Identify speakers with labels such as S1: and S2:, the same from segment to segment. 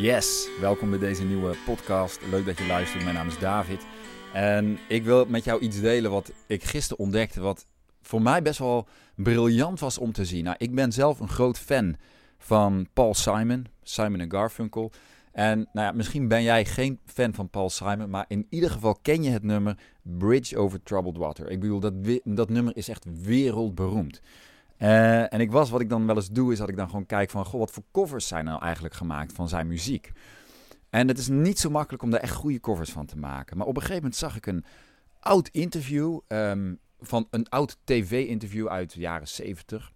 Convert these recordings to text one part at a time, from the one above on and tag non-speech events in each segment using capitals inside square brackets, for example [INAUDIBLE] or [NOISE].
S1: Yes, welkom bij deze nieuwe podcast. Leuk dat je luistert. Mijn naam is David. En ik wil met jou iets delen wat ik gisteren ontdekte, wat voor mij best wel briljant was om te zien. Nou, ik ben zelf een groot fan van Paul Simon, Simon en Garfunkel. En nou ja, misschien ben jij geen fan van Paul Simon, maar in ieder geval ken je het nummer Bridge Over Troubled Water. Ik bedoel, dat, dat nummer is echt wereldberoemd. Uh, en ik was, wat ik dan wel eens doe, is dat ik dan gewoon kijk van, goh, wat voor covers zijn nou eigenlijk gemaakt van zijn muziek? En het is niet zo makkelijk om daar echt goede covers van te maken. Maar op een gegeven moment zag ik een oud interview, um, van een oud tv-interview uit de jaren 70.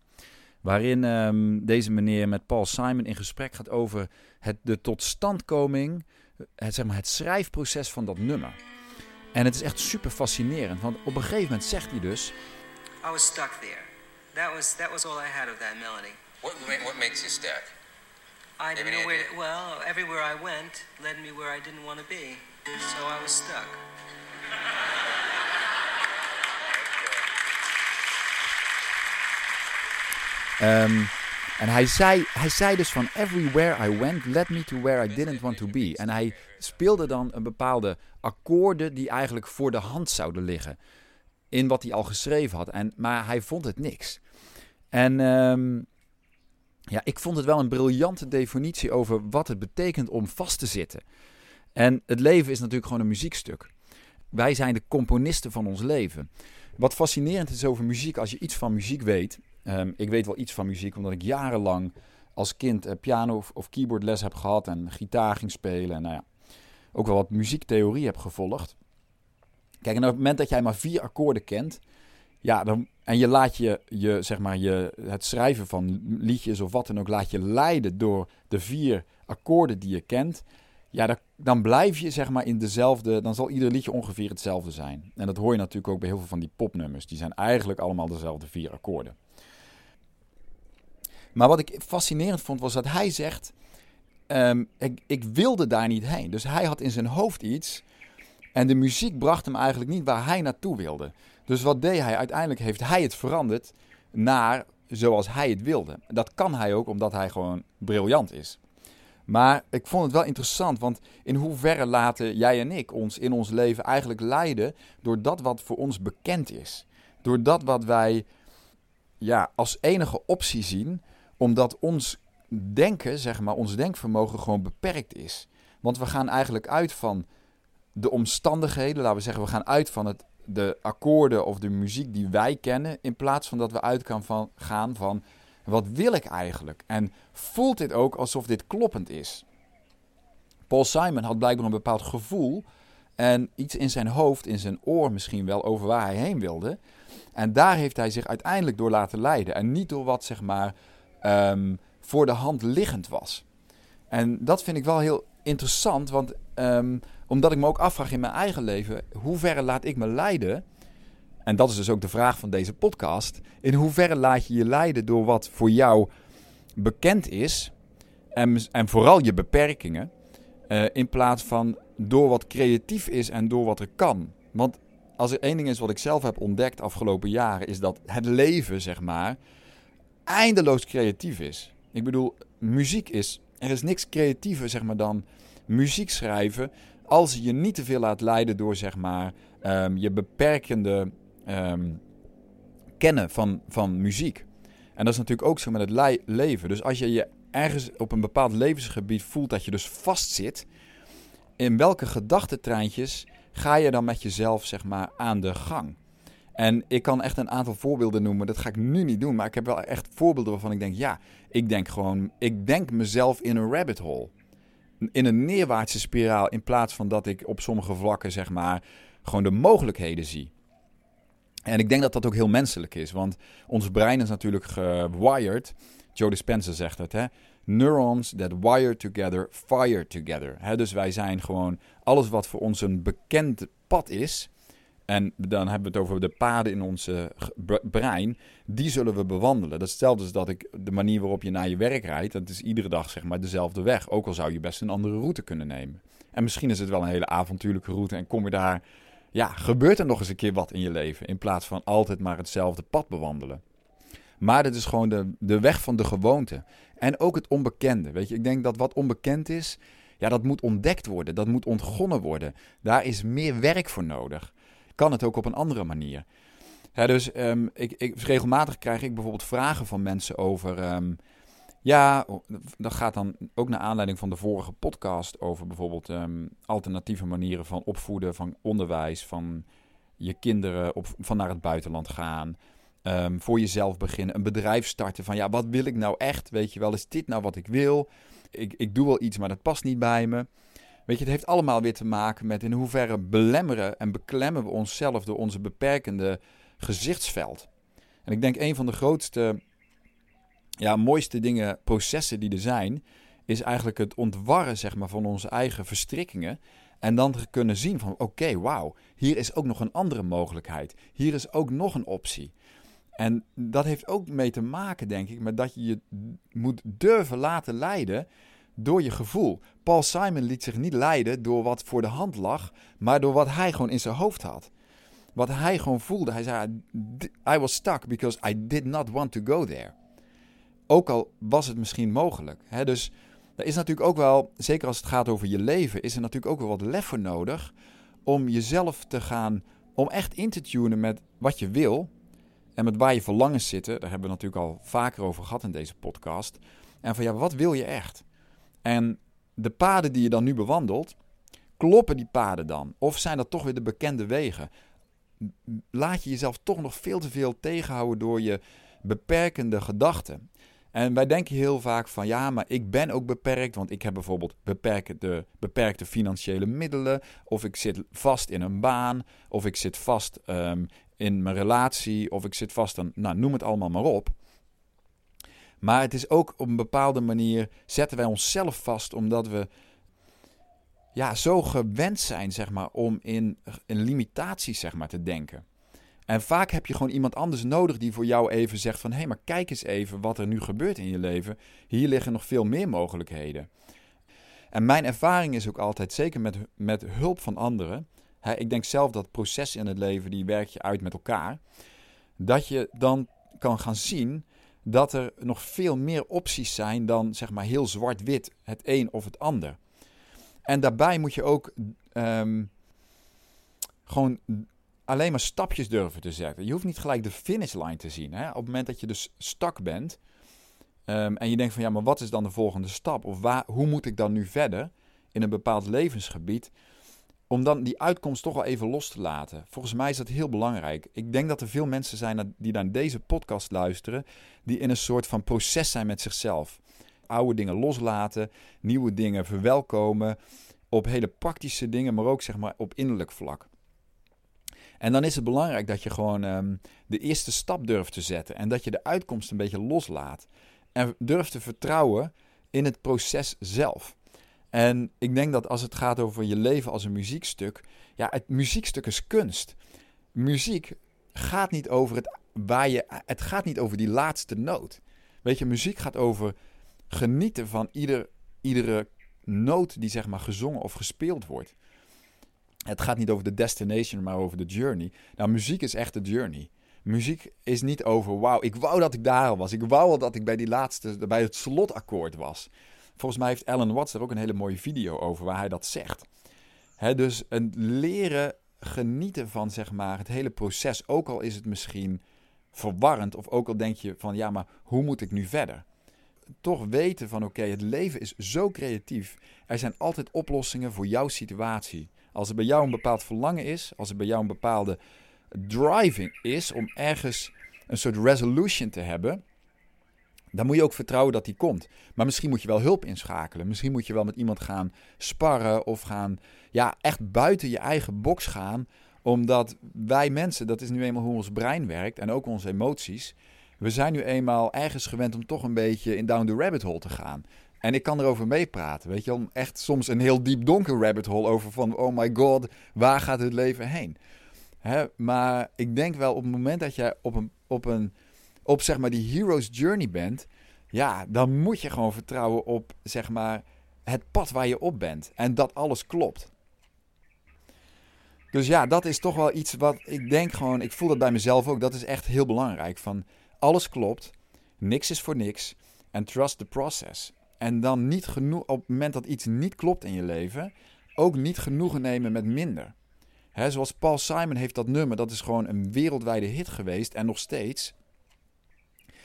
S1: Waarin um, deze meneer met Paul Simon in gesprek gaat over het, de totstandkoming, het, zeg maar, het schrijfproces van dat nummer. En het is echt super fascinerend, want op een gegeven moment zegt hij dus...
S2: I was stuck there. That was, that was all I had of that melody.
S3: What, what makes you stuck?
S2: I didn't know where, well, everywhere I went led me where I didn't want to be. So I was stuck.
S1: Um, en hij zei, hij zei dus van everywhere I went led me to where I didn't want to be. En hij speelde dan een bepaalde akkoorden die eigenlijk voor de hand zouden liggen. In wat hij al geschreven had. En, maar hij vond het niks. En um, ja, ik vond het wel een briljante definitie over wat het betekent om vast te zitten. En het leven is natuurlijk gewoon een muziekstuk. Wij zijn de componisten van ons leven. Wat fascinerend is over muziek, als je iets van muziek weet, Um, ik weet wel iets van muziek, omdat ik jarenlang als kind uh, piano of, of keyboardles heb gehad en gitaar ging spelen. En nou ja, ook wel wat muziektheorie heb gevolgd. Kijk, en op het moment dat jij maar vier akkoorden kent, ja, dan, en je laat je, je, zeg maar, je, het schrijven van liedjes of wat dan ook, laat je leiden door de vier akkoorden die je kent. Ja, dan, dan blijf je zeg maar in dezelfde, dan zal ieder liedje ongeveer hetzelfde zijn. En dat hoor je natuurlijk ook bij heel veel van die popnummers. Die zijn eigenlijk allemaal dezelfde vier akkoorden. Maar wat ik fascinerend vond was dat hij zegt: um, ik, ik, wilde daar niet heen. Dus hij had in zijn hoofd iets. En de muziek bracht hem eigenlijk niet waar hij naartoe wilde. Dus wat deed hij? Uiteindelijk heeft hij het veranderd naar zoals hij het wilde. Dat kan hij ook omdat hij gewoon briljant is. Maar ik vond het wel interessant, want in hoeverre laten jij en ik ons in ons leven eigenlijk leiden door dat wat voor ons bekend is. Door dat wat wij ja, als enige optie zien, omdat ons denken, zeg maar, ons denkvermogen gewoon beperkt is. Want we gaan eigenlijk uit van de omstandigheden, laten we zeggen, we gaan uit van het, de akkoorden of de muziek die wij kennen, in plaats van dat we uit van, gaan van wat wil ik eigenlijk? En voelt dit ook alsof dit kloppend is? Paul Simon had blijkbaar een bepaald gevoel en iets in zijn hoofd, in zijn oor misschien wel, over waar hij heen wilde. En daar heeft hij zich uiteindelijk door laten leiden. En niet door wat zeg maar um, voor de hand liggend was. En dat vind ik wel heel interessant, want um, omdat ik me ook afvraag in mijn eigen leven, hoe ver laat ik me leiden? En dat is dus ook de vraag van deze podcast. In hoeverre laat je je leiden door wat voor jou bekend is en, en vooral je beperkingen, uh, in plaats van door wat creatief is en door wat er kan. Want als er één ding is wat ik zelf heb ontdekt afgelopen jaren, is dat het leven, zeg maar, eindeloos creatief is. Ik bedoel, muziek is. Er is niks creatiever zeg maar, dan muziek schrijven. Als je niet te veel laat leiden door zeg maar, um, je beperkende um, kennen van, van muziek. En dat is natuurlijk ook zo met het leven. Dus als je je ergens op een bepaald levensgebied voelt dat je dus vastzit. In welke gedachtentreintjes ga je dan met jezelf zeg maar, aan de gang? En ik kan echt een aantal voorbeelden noemen. Dat ga ik nu niet doen. Maar ik heb wel echt voorbeelden waarvan ik denk: ja, ik denk gewoon, ik denk mezelf in een rabbit hole. In een neerwaartse spiraal. In plaats van dat ik op sommige vlakken, zeg maar, gewoon de mogelijkheden zie. En ik denk dat dat ook heel menselijk is. Want ons brein is natuurlijk gewired. Joe Dispenza zegt het, hè. Neurons that wire together, fire together. dus wij zijn gewoon alles wat voor ons een bekend pad is en dan hebben we het over de paden in ons brein. Die zullen we bewandelen. Dat stelt dus dat ik de manier waarop je naar je werk rijdt, dat is iedere dag zeg maar dezelfde weg. Ook al zou je best een andere route kunnen nemen. En misschien is het wel een hele avontuurlijke route en kom je daar, ja, gebeurt er nog eens een keer wat in je leven. In plaats van altijd maar hetzelfde pad bewandelen. Maar dit is gewoon de, de weg van de gewoonte. En ook het onbekende. Weet je, ik denk dat wat onbekend is, ja, dat moet ontdekt worden. Dat moet ontgonnen worden. Daar is meer werk voor nodig. Kan het ook op een andere manier. Ja, dus ehm, ik, ik, regelmatig krijg ik bijvoorbeeld vragen van mensen over. ehm, ja, dat gaat dan ook naar aanleiding van de vorige podcast over bijvoorbeeld ehm, alternatieve manieren van opvoeden, van onderwijs, van je kinderen op, van naar het buitenland gaan. voor jezelf beginnen, een bedrijf starten. Van ja, wat wil ik nou echt? Weet je wel, is dit nou wat ik wil? Ik, ik doe wel iets, maar dat past niet bij me. Weet je, het heeft allemaal weer te maken met in hoeverre belemmeren en beklemmen we onszelf door onze beperkende gezichtsveld. En ik denk een van de grootste, ja, mooiste dingen, processen die er zijn, is eigenlijk het ontwarren zeg maar, van onze eigen verstrikkingen. En dan kunnen zien van oké, wauw, hier is ook nog een andere mogelijkheid. Hier is ook nog een optie. En dat heeft ook mee te maken, denk ik, met dat je je moet durven laten leiden door je gevoel. Paul Simon liet zich niet leiden door wat voor de hand lag, maar door wat hij gewoon in zijn hoofd had. Wat hij gewoon voelde. Hij zei: I was stuck because I did not want to go there. Ook al was het misschien mogelijk. Hè? Dus er is natuurlijk ook wel, zeker als het gaat over je leven, is er natuurlijk ook wel wat lef voor nodig om jezelf te gaan, om echt in te tunen met wat je wil en met waar je verlangens zitten. Daar hebben we natuurlijk al vaker over gehad in deze podcast. En van ja, wat wil je echt? En de paden die je dan nu bewandelt, kloppen die paden dan? Of zijn dat toch weer de bekende wegen? Laat je jezelf toch nog veel te veel tegenhouden door je beperkende gedachten. En wij denken heel vaak van ja, maar ik ben ook beperkt, want ik heb bijvoorbeeld beperkte, beperkte financiële middelen, of ik zit vast in een baan, of ik zit vast um, in mijn relatie, of ik zit vast aan, nou noem het allemaal maar op. Maar het is ook op een bepaalde manier zetten wij onszelf vast omdat we ja, zo gewend zijn zeg maar, om in, in limitaties zeg maar, te denken. En vaak heb je gewoon iemand anders nodig die voor jou even zegt van... hé, hey, maar kijk eens even wat er nu gebeurt in je leven. Hier liggen nog veel meer mogelijkheden. En mijn ervaring is ook altijd, zeker met, met hulp van anderen... Ik denk zelf dat processen in het leven, die werk je uit met elkaar... dat je dan kan gaan zien dat er nog veel meer opties zijn dan zeg maar heel zwart-wit, het een of het ander. En daarbij moet je ook um, gewoon alleen maar stapjes durven te zetten. Je hoeft niet gelijk de finishlijn te zien. Hè? Op het moment dat je dus stak bent um, en je denkt van ja, maar wat is dan de volgende stap? Of waar, hoe moet ik dan nu verder in een bepaald levensgebied? Om dan die uitkomst toch wel even los te laten. Volgens mij is dat heel belangrijk. Ik denk dat er veel mensen zijn die naar deze podcast luisteren, die in een soort van proces zijn met zichzelf. Oude dingen loslaten, nieuwe dingen verwelkomen, op hele praktische dingen, maar ook zeg maar op innerlijk vlak. En dan is het belangrijk dat je gewoon um, de eerste stap durft te zetten en dat je de uitkomst een beetje loslaat. En durft te vertrouwen in het proces zelf. En ik denk dat als het gaat over je leven als een muziekstuk, ja, het muziekstuk is kunst. Muziek gaat niet over het waar je, het gaat niet over die laatste noot. Weet je, muziek gaat over genieten van ieder, iedere noot die zeg maar gezongen of gespeeld wordt. Het gaat niet over de destination, maar over de journey. Nou, muziek is echt de journey. Muziek is niet over, wauw, ik wou dat ik daar was. Ik wou al dat ik bij die laatste, bij het slotakkoord was. Volgens mij heeft Alan Watts er ook een hele mooie video over waar hij dat zegt. Dus een leren genieten van zeg maar, het hele proces, ook al is het misschien verwarrend, of ook al denk je van ja, maar hoe moet ik nu verder? Toch weten van oké, het leven is zo creatief. Er zijn altijd oplossingen voor jouw situatie. Als er bij jou een bepaald verlangen is, als er bij jou een bepaalde driving is om ergens een soort resolution te hebben, dan moet je ook vertrouwen dat die komt. Maar misschien moet je wel hulp inschakelen. Misschien moet je wel met iemand gaan sparren of gaan, ja, echt buiten je eigen box gaan. Omdat wij mensen, dat is nu eenmaal hoe ons brein werkt en ook onze emoties. We zijn nu eenmaal ergens gewend om toch een beetje in down the rabbit hole te gaan. En ik kan erover meepraten, weet je wel. Echt soms een heel diep donker rabbit hole over van, oh my god, waar gaat het leven heen? Hè? Maar ik denk wel op het moment dat jij op een, op een op zeg maar die hero's journey bent, ja, dan moet je gewoon vertrouwen op zeg maar het pad waar je op bent en dat alles klopt. Dus ja, dat is toch wel iets wat ik denk gewoon, ik voel dat bij mezelf ook, dat is echt heel belangrijk. Van alles klopt, niks is voor niks. En trust the process. En dan niet genoeg, op het moment dat iets niet klopt in je leven, ook niet genoegen nemen met minder. Hè, zoals Paul Simon heeft dat nummer, dat is gewoon een wereldwijde hit geweest en nog steeds.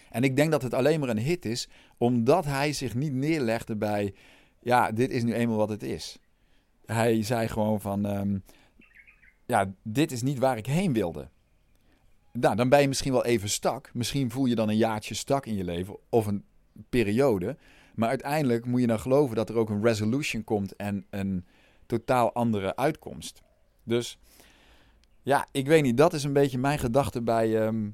S1: En ik denk dat het alleen maar een hit is, omdat hij zich niet neerlegde bij, ja, dit is nu eenmaal wat het is. Hij zei gewoon van, ehm, ja, dit is niet waar ik heen wilde. Nou, dan ben je misschien wel even stak. Misschien voel je dan een jaartje stak in je leven of een periode. Maar uiteindelijk moet je dan geloven dat er ook een resolution komt en een totaal andere uitkomst. Dus ja, ik weet niet. Dat is een beetje mijn gedachte bij, ehm,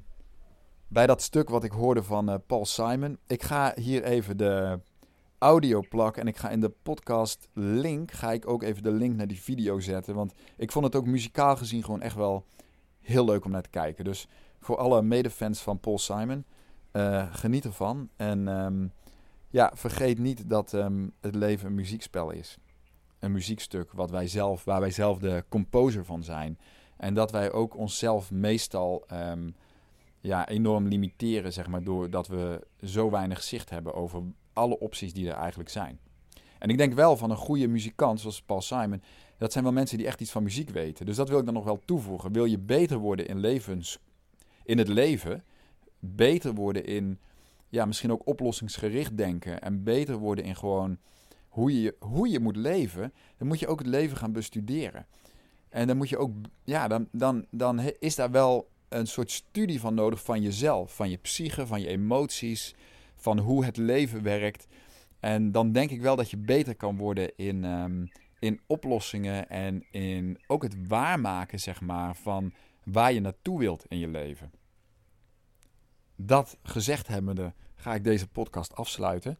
S1: bij dat stuk wat ik hoorde van uh, Paul Simon. Ik ga hier even de audio plakken en ik ga in de podcast link ga ik ook even de link naar die video zetten. Want ik vond het ook muzikaal gezien gewoon echt wel heel leuk om naar te kijken. Dus voor alle medefans van Paul Simon, uh, geniet ervan. En um, ja, vergeet niet dat um, het leven een muziekspel is. Een muziekstuk wat wij zelf, waar wij zelf de composer van zijn. En dat wij ook onszelf meestal um, ja, enorm limiteren, zeg maar, doordat we zo weinig zicht hebben over alle opties die er eigenlijk zijn. En ik denk wel van een goede muzikant, zoals Paul Simon, dat zijn wel mensen die echt iets van muziek weten. Dus dat wil ik dan nog wel toevoegen. Wil je beter worden in, levens, in het leven, beter worden in ja, misschien ook oplossingsgericht denken en beter worden in gewoon hoe je, hoe je moet leven, dan moet je ook het leven gaan bestuderen. En dan moet je ook, ja, dan, dan, dan is daar wel een soort studie van nodig van jezelf, van je psyche, van je emoties, van hoe het leven werkt. En dan denk ik wel dat je beter kan worden in, um, in oplossingen en in ook het waarmaken, zeg maar, van waar je naartoe wilt in je leven. Dat gezegd hebbende ga ik deze podcast afsluiten.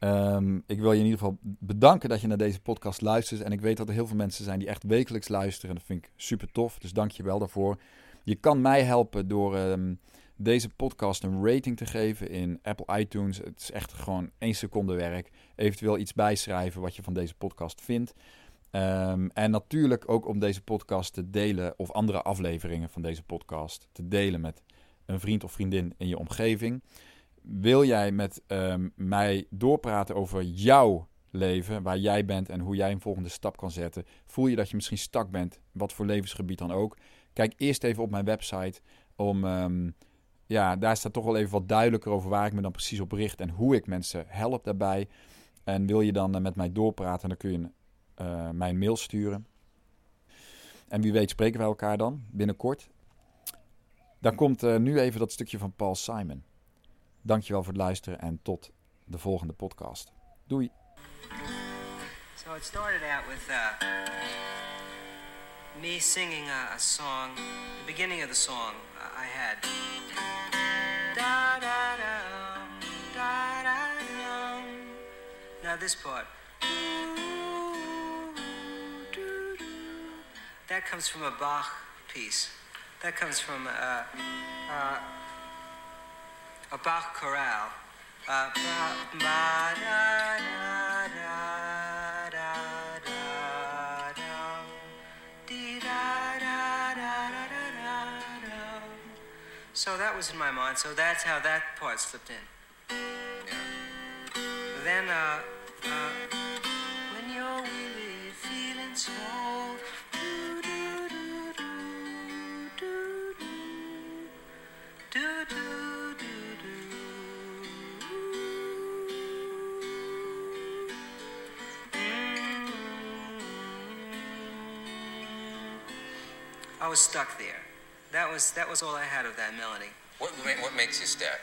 S1: Um, ik wil je in ieder geval bedanken dat je naar deze podcast luistert. En ik weet dat er heel veel mensen zijn die echt wekelijks luisteren. Dat vind ik super tof. Dus dank je wel daarvoor. Je kan mij helpen door um, deze podcast een rating te geven in Apple iTunes. Het is echt gewoon één seconde werk. Eventueel iets bijschrijven wat je van deze podcast vindt. Um, en natuurlijk ook om deze podcast te delen of andere afleveringen van deze podcast te delen met een vriend of vriendin in je omgeving. Wil jij met um, mij doorpraten over jouw leven, waar jij bent en hoe jij een volgende stap kan zetten? Voel je dat je misschien stak bent, wat voor levensgebied dan ook? Kijk eerst even op mijn website om. Um, ja, daar staat toch wel even wat duidelijker over waar ik me dan precies op richt en hoe ik mensen help daarbij. En wil je dan uh, met mij doorpraten, dan kun je uh, mij een mail sturen. En wie weet spreken we elkaar dan binnenkort. Dan komt uh, nu even dat stukje van Paul Simon. Dankjewel voor het luisteren en tot de volgende podcast. Doei.
S2: So it started out with uh, me singing a, a, song. The beginning of the song I had. Da da da da da. Now this part. That comes from a Bach piece. That comes from uh, uh, a Bach chorale. Uh, ba, ba, da, da, So that was in my mind, so that's how that part slipped in. Then, uh, uh, when you're really feeling small, I was stuck there. That was that was all I had of that melody.
S3: What, what makes you stuck?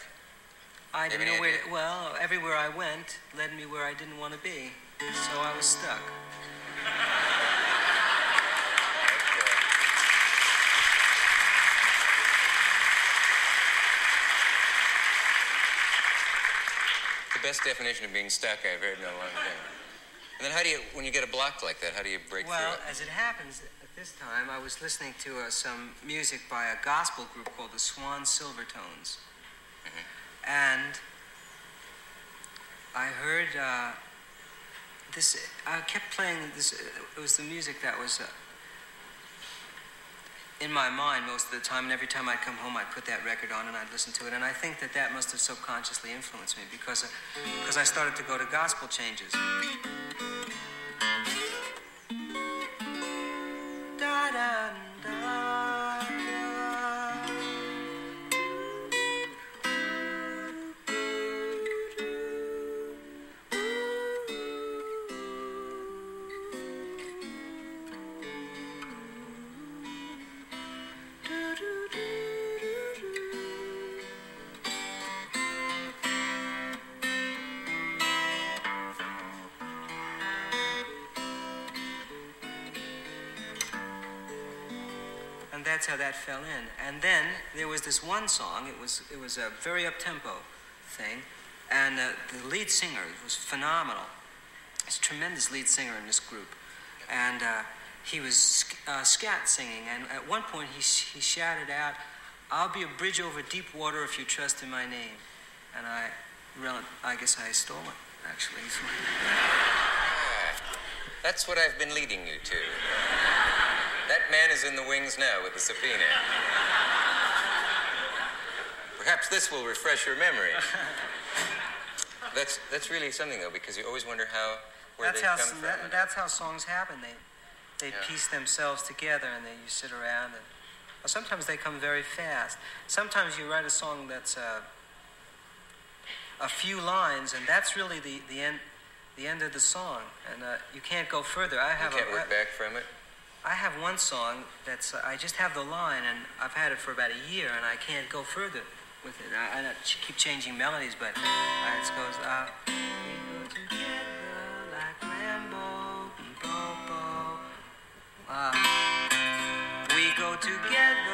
S2: I didn't know where. To, well, everywhere I went led me where I didn't want to be, so I was stuck.
S3: The best definition of being stuck I've heard in a long time. And then how do you, when you get a block like that, how do you break
S2: Well,
S3: through it?
S2: Well, as it happens, at this time I was listening to uh, some music by a gospel group called the Swan Silvertones, and I heard uh, this. I kept playing this. It was the music that was. Uh, in my mind most of the time, and every time I'd come home, I'd put that record on and I'd listen to it. And I think that that must have subconsciously influenced me because, because I started to go to gospel changes. That's how that fell in. And then there was this one song. It was it was a very up tempo thing, and uh, the lead singer was phenomenal. He's a tremendous lead singer in this group, and uh, he was uh, scat singing. And at one point he sh- he shouted out, "I'll be a bridge over deep water if you trust in my name," and I, rel- I guess I stole it actually. [LAUGHS]
S3: That's what I've been leading you to. That man is in the wings now with the subpoena. Perhaps this will refresh your memory. [LAUGHS] That's that's really something though, because you always wonder how where
S2: that's
S3: they
S2: how
S3: come from.
S2: that, that's how songs happen. They they
S3: Yeah.
S2: piece themselves together, and then you sit around and. Sometimes they come very fast. Sometimes you write a song that's uh, a few lines, and that's really the, the end the end of the song, and uh, you can't go further. I have you
S3: can't
S2: a,
S3: work back from it.
S2: I have one song that's uh, I just have the line, and I've had it for about a year, and I can't go further with it. I, I keep changing melodies, but uh, it goes. Uh, we go together like. Uh, we go together